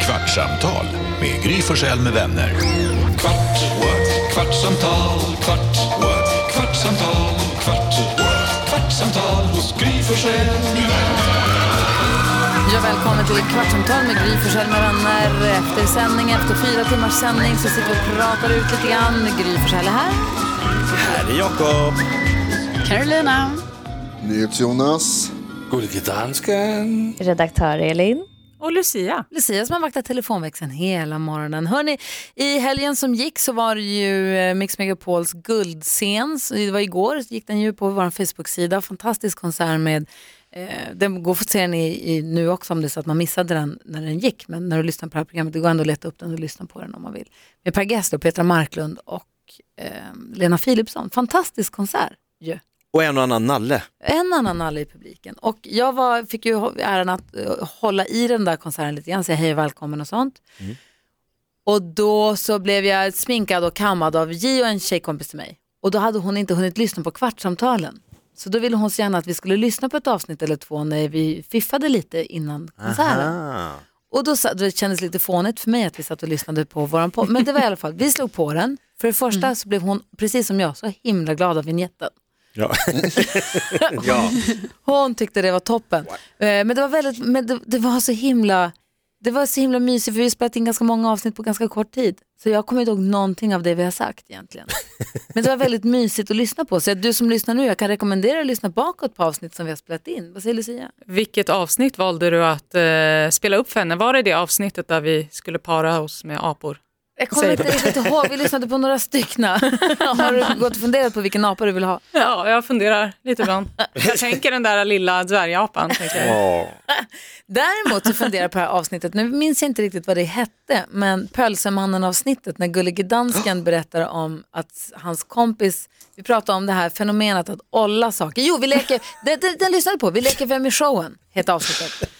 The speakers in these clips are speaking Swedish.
Kvartsamtal med Gry Forssell med vänner. Kvart, what? kvartsamtal, kvart, what? kvartsamtal, kvart, what? kvartsamtal hos Gry Forssell med vänner. Ja, välkommen till Kvartsamtal med Gry Forssell med vänner. Efter sändning, efter fyra timmars sändning så sitter vi och pratar ut lite grann. Gry Forssell är här. Här är Jakob. Carolina. NyhetsJonas. Gullige dansken. Redaktör Elin. Och Lucia. Lucia som har vaktat telefonväxeln hela morgonen. Hörrni, I helgen som gick så var det ju eh, Mix Megapols guldscen. Det var igår, gick den ju på vår Facebook-sida. Fantastisk konsert med Eh, den går att se den i, i, nu också om det är så att man missade den när den gick. Men när du lyssnar på det här programmet, det går ändå att leta upp den och lyssna på den om man vill. Med Per Gessle, Petra Marklund och eh, Lena Philipsson. Fantastisk konsert ju. Och en och annan nalle. En annan nalle i publiken. Och jag var, fick ju äran att uh, hålla i den där konserten lite grann, säga hej och välkommen och sånt. Mm. Och då så blev jag sminkad och kammad av Gio, en tjejkompis till mig. Och då hade hon inte hunnit lyssna på kvartsamtalen. Så då ville hon så gärna att vi skulle lyssna på ett avsnitt eller två när vi fiffade lite innan konserten. Aha. Och då, sa- då kändes det lite fånigt för mig att vi satt och lyssnade på våran podd. Men det var i alla fall, vi slog på den. För det första så blev hon, precis som jag, så himla glad av vignetten. Ja. ja. Hon tyckte det var toppen. Eh, Men det var väldigt, men det, det var så himla, det var så himla mysigt för vi har spelat in ganska många avsnitt på ganska kort tid. Så jag kommer inte ihåg någonting av det vi har sagt egentligen. Men det var väldigt mysigt att lyssna på. Så du som lyssnar nu, jag kan rekommendera att lyssna bakåt på avsnitt som vi har spelat in. Vad säger Lucia? Vilket avsnitt valde du att eh, spela upp för henne? Var det det avsnittet där vi skulle para oss med apor? Jag kommer inte riktigt ihåg, vi lyssnade på några stycken. har du gått och funderat på vilken apa du vill ha? Ja, jag funderar lite ibland. Jag tänker den där lilla dvärgapan. Däremot så funderar jag på det här avsnittet, nu minns jag inte riktigt vad det hette, men Pölsemannen-avsnittet när Gullige Dansken berättar om att hans kompis, vi pratar om det här fenomenet att olla saker. Jo, vi leker, den, den, den lyssnade på, vi leker Vem är showen, heter avsnittet.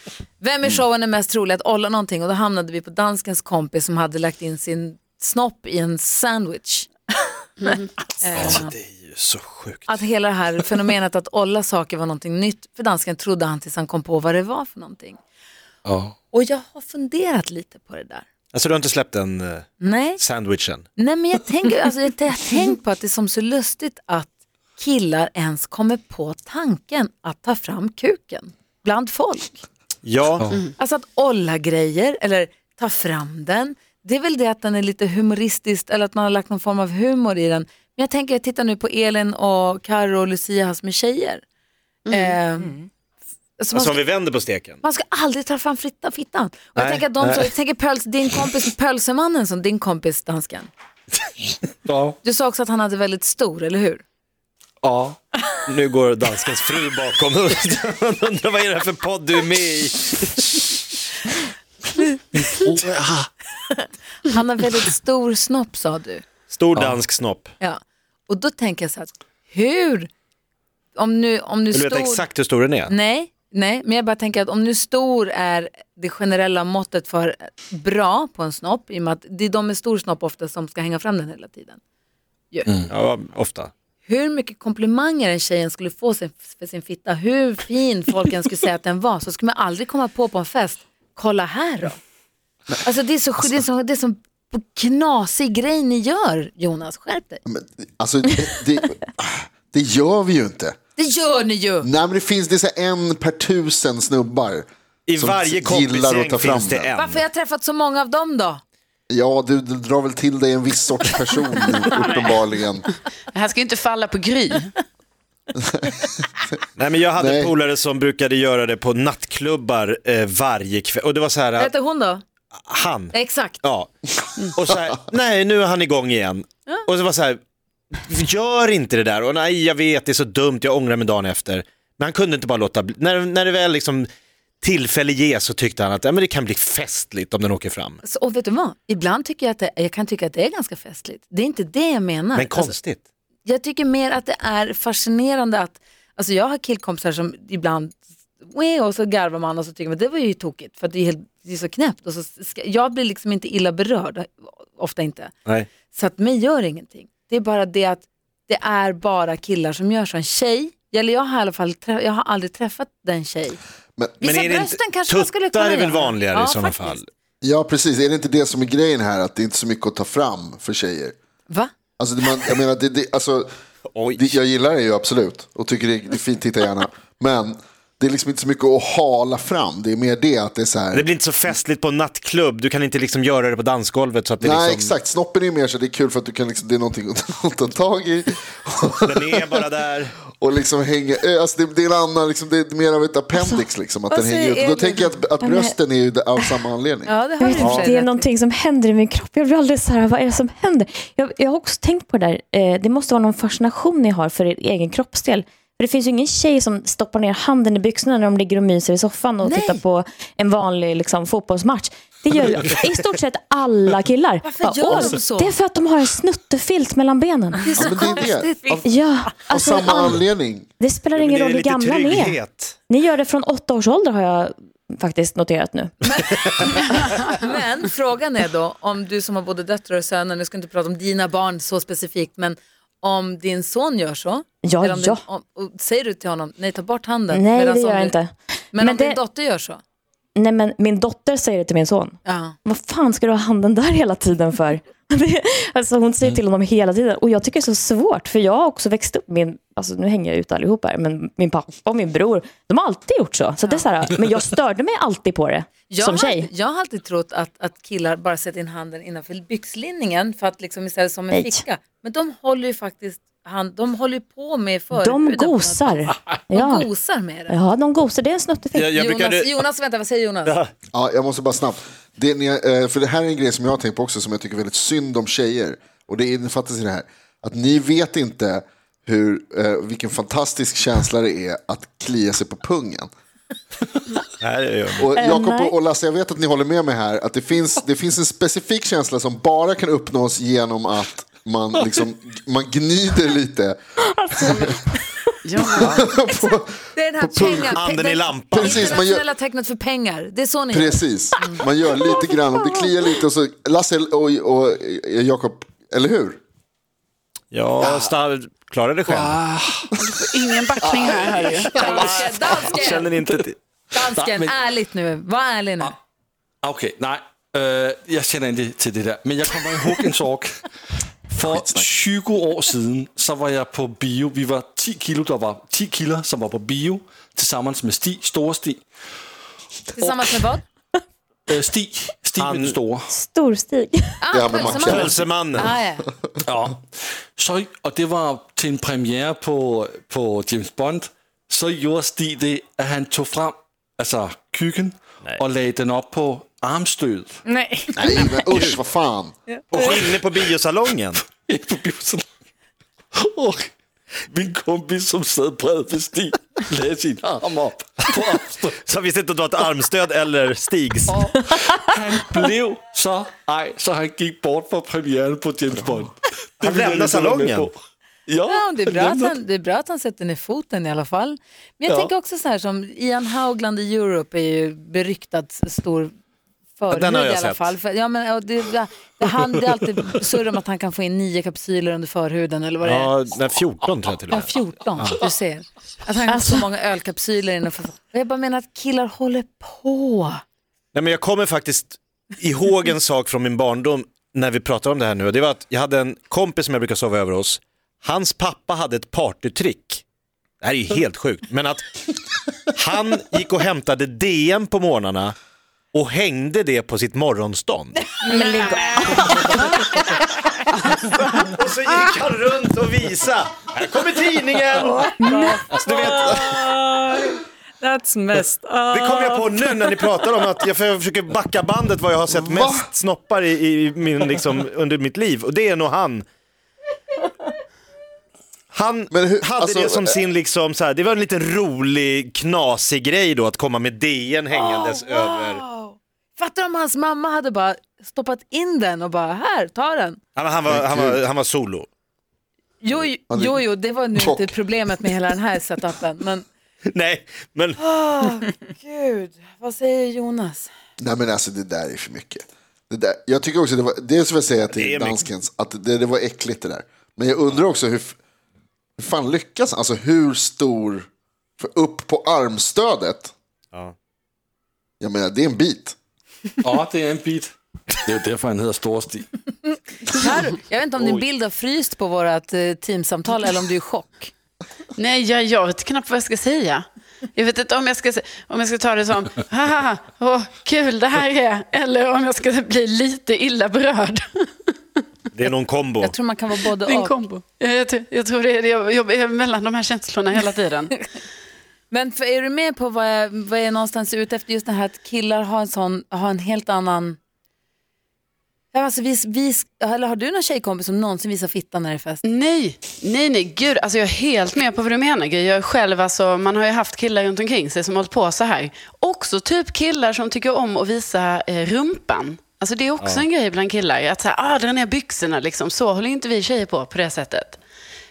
Vem i showen är mest trolig att olla någonting och då hamnade vi på danskens kompis som hade lagt in sin snopp i en sandwich. Eh, Alltså, det är ju så sjukt. att hela det här fenomenet att olla saker var någonting nytt för dansken trodde han tills han kom på vad det var för någonting. Ja. Och jag har funderat lite på det där. Alltså du har inte släppt den uh, Nej, sandwichen? nej men jag tänker, alltså, jag har tänkt på att det är som så lustigt att killar ens kommer på tanken att ta fram kuken bland folk. Ja. Alltså att olla grejer eller ta fram den. Det är väl det att den är lite humoristisk eller att man har lagt någon form av humor i den. Men jag tänker, jag tittar nu på Elin och Karo och Lucia som är tjejer. Eh, alltså man, Alltså om ska, vi vänder på steken. man ska aldrig ta fram fritta, fittan. Och jag Nej, tänker att de så, jag tänker pöls, din kompis pölsemannen som din kompis dansken. Ja. Du sa också att han hade väldigt stor, eller hur? Ja. Nu går danskens fru bakom och undrar vad är det här för podd du är med i? Han har väldigt stor snopp sa du. Stor dansk snopp. Ja. Och då tänker jag så här, hur, om nu, om nu Vill du veta stor... exakt hur stor den är? Nej, nej, men jag bara tänker att om nu stor är det generella måttet för bra på en snopp, i och med att det är de med stor snopp ofta som ska hänga fram den hela tiden. Ju. Ja, ofta. Hur mycket komplimanger en tjejen skulle få sin, för sin fitta, hur fin folk än skulle säga att den var, så skulle man aldrig komma på på en fest, kolla här då. Alltså det är så, det är så, det är så knasig grej ni gör, Jonas, skärp dig. Men, alltså, det, det, det gör vi ju inte. Det gör ni ju! Nej, men det finns det är en per tusen snubbar. I som varje gillar att kompisgäng ta fram finns det den. en. Varför har jag träffat så många av dem då? Ja, du, du drar väl till dig en viss sorts person uppenbarligen. Det här ska ju inte falla på Gry. Nej, men jag hade Nej. en polare som brukade göra det på nattklubbar eh, varje kväll. Och det var så här, heter hon då? han. Exakt. Ja. Och så här, nej nu är han igång igen. Och så var så här, gör inte det där. Och nej jag vet det är så dumt, jag ångrar mig dagen efter. Men han kunde inte bara låta bli. När, när det väl liksom tillfälle ges så tyckte han att ja, men det kan bli festligt om den åker fram. Så, och vet du vad? Ibland tycker jag att det, jag kan tycka att det är ganska festligt. Det är inte det jag menar. Men Alltså, konstigt. jag tycker mer att det är fascinerande att, alltså jag har killkompisar som ibland, och så garvar man och så tycker man det var ju tokigt för att det är, helt, det är så knäppt. Och så jag blir liksom inte illa berörd, ofta inte. Nej. Så att mig gör ingenting. Det är bara det att det är bara killar som gör så. En tjej, eller jag har i alla fall, trä- jag har aldrig träffat den tjej. Men, Visa är det brösten kanske man skulle kunna är väl vanligare Ja, i sådana faktiskt. fall? Ja, precis. Är det inte det som är grejen här? Att det är inte så mycket att ta fram för tjejer. Va? Alltså, det man, jag menar, det, det, alltså, det, jag gillar det ju absolut och tycker det, det är fint, titta gärna. Men det är liksom inte så mycket att hala fram. Det är mer det att det är så här. Det blir inte så festligt på en nattklubb, du kan inte liksom göra det på dansgolvet så att det Nej, liksom, exakt. Snoppen är ju mer så det är kul för att du kan liksom, det är någonting att ta tag i. den är bara där. Och liksom hänga, eh, alltså det, det är en annan, liksom, det är mer av ett appendix liksom. Att den hänger ut. Då Elin? tänker jag att, att brösten är ju av samma anledning. Ja, det har sig det är någonting som händer i min kropp. Jag blir aldrig så här, vad är det som händer? Jag, jag har också tänkt på det där. Eh, det måste vara någon fascination ni har för er egen kroppsdel. För det finns ju ingen tjej som stoppar ner handen i byxorna när de ligger och myser i soffan och Nej. tittar på en vanlig liksom, fotbollsmatch. Det gör ju i stort sett alla killar. Varför Bara, gör "Åh, de så?" Det är för att de har en snuttefilt mellan benen. Det är så Ja, men det är det. konstigt. Av, Ja, av alltså, samma all- anledning. det spelar Men ingen det är roll hur gamla ni är. Ni gör det från åtta års ålder har jag faktiskt noterat nu. Men frågan är då, om du som har både döttrar och söner, nu ska inte prata om dina barn så specifikt, men om din son gör så, Ja, eller om ja. Din, om, säger du till honom, nej ta bort handen. Nej, det gör jag du- inte. Men, Men om din det- dotter gör så? Nej, men min dotter säger det till min son. Ja. Vad fan ska du ha handen där hela tiden för? Alltså hon säger till honom hela tiden. Och jag tycker det är så svårt, för jag har också växt upp, min, alltså nu hänger jag ut allihop här, men min pappa och min bror, de har alltid gjort så. så, det är så här, men jag störde mig alltid på det, Jag, som har, tjej. jag har alltid trott att, att killar bara sätter in handen innanför byxlinningen för att liksom istället som en Nej. ficka. Men de håller ju faktiskt hand, de håller på med förhuden. De gosar. De Ja. gosar med det. ja, de gosar. Det är en snuttefilt. Jag, jag Jonas, brukade, Jonas, vänta, vad säger Jonas? Ja, jag måste bara snabbt. Det, ni, eh, för det här är en grej som jag har tänkt på också som jag tycker väldigt synd om tjejer. Och det innefattas i det här. Att ni vet inte hur, eh, vilken fantastisk känsla det är att klia sig på pungen. Nej. Och Eh, Jakob nej. och- och Lasse, jag vet att ni håller med mig här. Att det finns, det finns en specifik känsla som bara kan uppnås genom att man, liksom, man gnider lite. på, Det är den här På pung- pengar, Handen det i lampan. Precis, man gör- internationella tecknet för pengar. Det är så ni gör. precis, man gör lite grann och det kliar lite. Och så, Lasse och, och, och Jakob, eller hur? Ja, Stav, klara det själv. Ingen backning här. hörru. Dansken, dansken, Känner inte till... dansken Men- ärligt nu. Var ärlig nu. Okej, nej. Øh, jag känner inte till det där. Men jag kommer ihåg en sak. För 20 år sedan så var jag på bio. Vi var 10 kilo, där var 10 killar som var på bio tillsammans med Stig, stora Stig. Tillsammans med vad? Äh, Stig, Stig Han- med den stora. Storstig. Ah, Ja, Pölsemannen. Ah, ja. Ja. Så, och det var till en premiär på, på James Bond. Så gjorde Stig det att han tog fram alltså, kuken och lade den upp på armstöd. Nej. Nej, men usch, vad fan. Och inne på biosalongen. på biosalongen. Och min kompis som satt bredvid Stig lade sin arm upp på armstödet. Så han visste inte om det var ett armstöd eller Stigs. Han blev så arg så han gick bort från premiären på James Bond. Det Han lämnade salongen? på. Ja, Ja, det, är bra att han, det är bra att han sätter ner foten i alla fall. Men jag Ja. tänker också så här som Ian Haugland i Europe är ju beryktad stor förhud den har jag i alla sett. fall. För, ja, men, och det, det, det, han, det är alltid surr om att han kan få in nio kapsyler under förhuden eller vad det är. Ja, nej, 14 tror jag till och Ja, med. 14, du ser. Att han har så många ölkapsyler innanför. Och jag bara menar att killar håller på. Nej, men jag kommer faktiskt ihåg en sak från min barndom när vi pratar om det här nu. Det var att jag hade en kompis som jag brukar sova över hos. Hans pappa hade ett partytrick. Det här är ju helt sjukt. Men att han gick och hämtade DM på morgnarna och hängde det på sitt morgonstånd. Och så gick han runt och visade. Här kommer tidningen! Så du vet, That's messed up. det kom jag på nu när ni pratar om att jag försöker backa bandet vad jag har sett mest snoppar i, i min, liksom, under mitt liv. Och det är nog han. Han Men hur- hade alltså, det som eh, sin, liksom, så här, det var en liten rolig, knasig grej då att komma med DN hängandes över. Fattar om hans mamma hade bara stoppat in den och bara här, ta den. Men han, var, han, var, han var solo. Jo, jo, Han jo, det var nu inte problemet med hela den här setupen. Men Nej, men gud, vad säger Jonas? Nej men alltså det där är för mycket. Det där, jag tycker också det var, dels vill jag säga till danskens att det, det var äckligt det där. Men jag undrar också hur, hur fan lyckas han? Alltså hur stor, för upp på armstödet, Ja. jag menar det är en bit. Ja, det är en bit. Det är ju därför han heter Storstig. Karo, jag vet inte om din bild har fryst på vårt eh, teamsamtal eller om du är i chock. Nej, jag, jag vet knappt vad jag ska säga. Jag vet inte om jag ska, om jag ska ta det som, haha, åh, kul det här är, eller om jag ska bli lite illa berörd. Det är någon kombo. Jag tror man kan vara både Det är en och. kombo. Jag, jag, jag tror det är, jag, jag är mellan de här känslorna hela tiden. Men för, är du med på vad jag, vad jag någonstans är ute efter? Just det här att killar har en, sån, har en helt annan... Ja, alltså vi, vi, eller har du någon tjejkompis som någonsin visar fittan när det är fest? Nej, nej, nej, gud, alltså jag är helt med på vad du menar. Jag är själv, alltså, man har ju haft killar runt omkring sig som har hållit på så här. Också typ killar som tycker om att visa eh, rumpan. Alltså det är också en grej bland killar, att så här, ah, dra ner byxorna liksom. Så håller inte vi tjejer på på det sättet.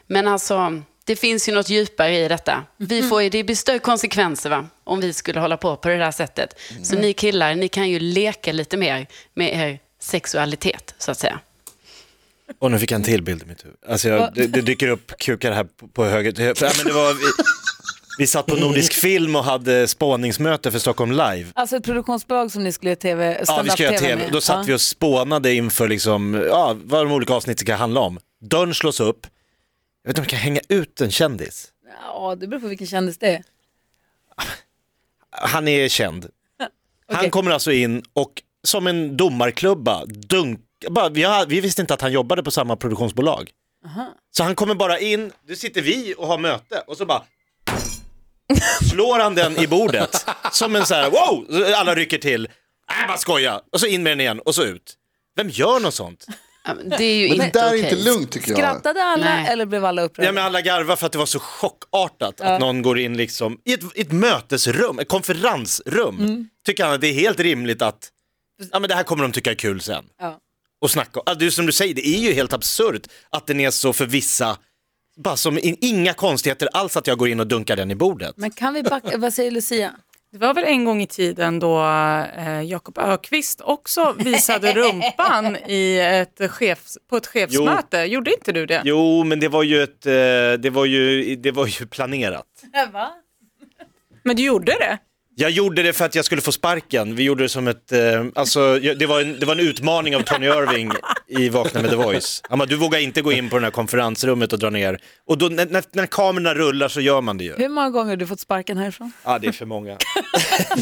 Men alltså, det finns ju något djupare i detta. Vi får ju, det blir större konsekvenser va? om vi skulle hålla på på det där sättet. Så ni killar, ni kan ju leka lite mer med er sexualitet, så att säga. Och nu fick jag en till bild i mitt huvud. Alltså jag, det, det dyker upp kukar här på, på höger. Ja, men det var, vi, vi satt på Nordisk Film och hade spåningsmöte för Stockholm Live. Alltså ett produktionsbolag som ni skulle göra TV, Ja, vi ska göra TV TV. med. Då satt Ja. vi och spånade inför liksom, ja, vad de olika avsnitten ska handla om. Dörren slås upp. Jag vet inte om jag kan hänga ut en kändis. Ja, det beror på vilken kändis det är. Han är känd. Han Okej. kommer alltså in och som en domarklubba dunk, bara, vi, har, vi visste inte att han jobbade på samma produktionsbolag. Så han kommer bara in, nu sitter vi och har möte och så bara slår han den i bordet. Som en så här, wow, alla rycker till. Äh, bara skoja. Och så in med den igen och så ut. Vem gör något sånt? Men Det är ju Men det inte där är okej. inte lugnt tycker jag. Skrattade alla Nej. eller blev alla upprörda? Ja men alla garvar för att det var så chockartat att någon går in liksom i ett, i ett mötesrum, ett konferensrum. Tycker han att det är helt rimligt att, ja men det här kommer de tycka är kul sen. Ja. Och snacka, alltså, det är som du säger, det är ju helt absurt att den är så för vissa, bara som in, inga konstigheter alls att jag går in och dunkar den i bordet. Men kan vi backa, vad säger Lucia? Det var väl en gång i tiden då eh, Jakob Ökvist också visade rumpan i ett chefs, på ett chefsmöte. Gjorde inte du det? Jo men det var ju ett, eh, det var ju, det var ju planerat. Va? Men du gjorde det? Jag gjorde det för att jag skulle få sparken. Vi gjorde det som ett, eh, alltså det var, en, det var en utmaning av Tony Irving i Vakna med The Voice. Han bara, du vågar inte gå in på det här konferensrummet och dra ner. Och då, när, när, när kamerorna rullar så gör man det ju. Hur många gånger har du fått sparken härifrån? Ja, det är för många.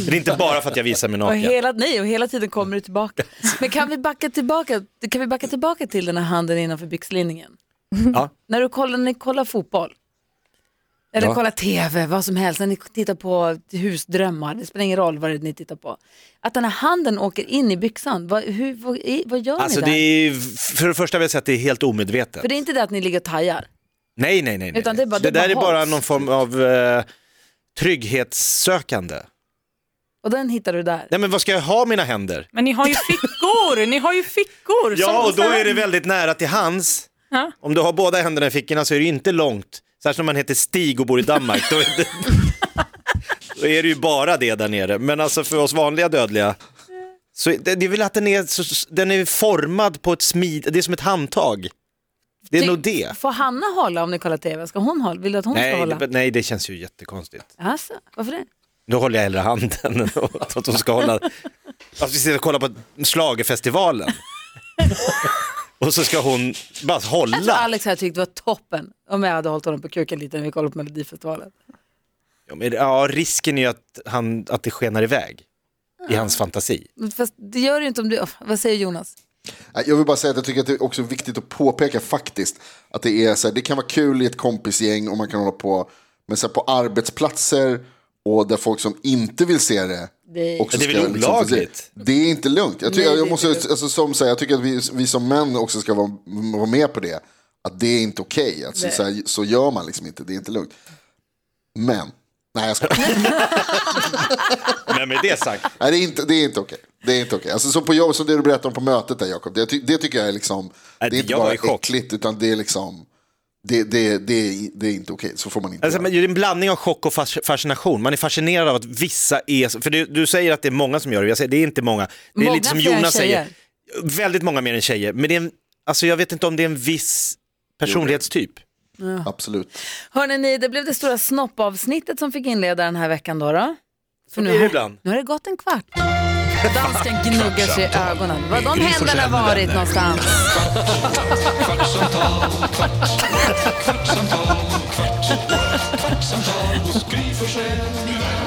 det är inte bara för att jag visar mig Och naken. hela, nej, och hela tiden kommer du tillbaka. Men kan vi backa tillbaka, kan vi backa tillbaka till den här handen innanför byxlinningen? Ja. När du kollar, när ni kollar fotboll, eller Ja. kollar tv, vad som helst, när ni tittar på husdrömmar, det spelar ingen roll vad det är ni tittar på. Att den här handen åker in i byxan, vad, hur, vad, vad gör Alltså ni det där? är, för det första vill jag säga att det är helt omedvetet. För det är inte det att ni ligger och tajar. Nej, nej, nej. nej. Utan det är bara- det det där är bara någon form av eh, trygghetssökande. Och den hittar du där. Nej men vad ska jag ha mina händer? Men ni har ju fickor, ni har ju fickor. Ja, och då är det väldigt nära till hands. Ja. Om du har båda händerna i fickorna så är det inte långt. Särskilt om man heter Stig och bor i Danmark. Då är det, då är det ju bara det där nere. Men alltså för oss vanliga dödliga. Så det, det är väl att den är, så, den är formad på ett smid, det är som ett handtag. Det är nog det. Får Hanna hålla om ni kollar tv? Ska hon hålla? Vill du att hon ska Nej hålla? det, nej, det känns ju jättekonstigt. Alltså, varför det? Nu håller jag hellre handen än att hon ska hålla... Att vi sitter och kollar på schlagerfestivalen. Och så ska hon bara Jag tror hålla. Alex hade tyckt det var toppen om jag hade hållit honom på kuken lite när vi kollade på Melodifestivalen. Ja, men, ja, risken är ju att, han, att det skenar iväg i hans fantasi. Men Fast det gör det ju inte om du... oh, Vad säger Jonas? Jag vill bara säga att jag tycker att det är också viktigt att påpeka faktiskt att det är så här, det kan vara kul i ett kompisgäng och man kan hålla på, men så här, på arbetsplatser och där folk som inte vill se det. Det- också Det är väl liksom, olagligt? det är inte lugnt. Jag, tycker, Nej, jag, måste, alltså, som säger, jag tycker att vi, vi som män också ska vara, vara med på det. Att det är inte okej. Alltså, så, här, så gör man liksom inte, det är inte lugnt. Men, nej jag ska Men med det sagt, Nej, det är inte, det är inte okej. Det är inte okej. Alltså, som på jobb, som det du berättade om på mötet där Jakob. Det, det tycker jag är liksom, Nej, det är inte bara äckligt utan det är liksom, det, det, det, är, det är inte okej. Så får man inte alltså, göra. men det är en blandning av chock och fas- fascination. Man är fascinerad av att vissa är, så- för det, du säger att det är många som gör det, jag säger det är inte många. Det är Många lite som Jonas säger, väldigt många mer än tjejer. Men det är en, alltså jag vet inte om det är en viss personlighetstyp. Absolut. Hörrni, ni, det blev det stora snoppavsnittet som fick inleda den här veckan då. då. För blir det ibland. nu har det gått en kvart. Dansken gnuggar sig i ögonen. Var de händerna varit någonstans? Kvartsamtal, kvart, kvartsamtal, kvart, kvartsamtal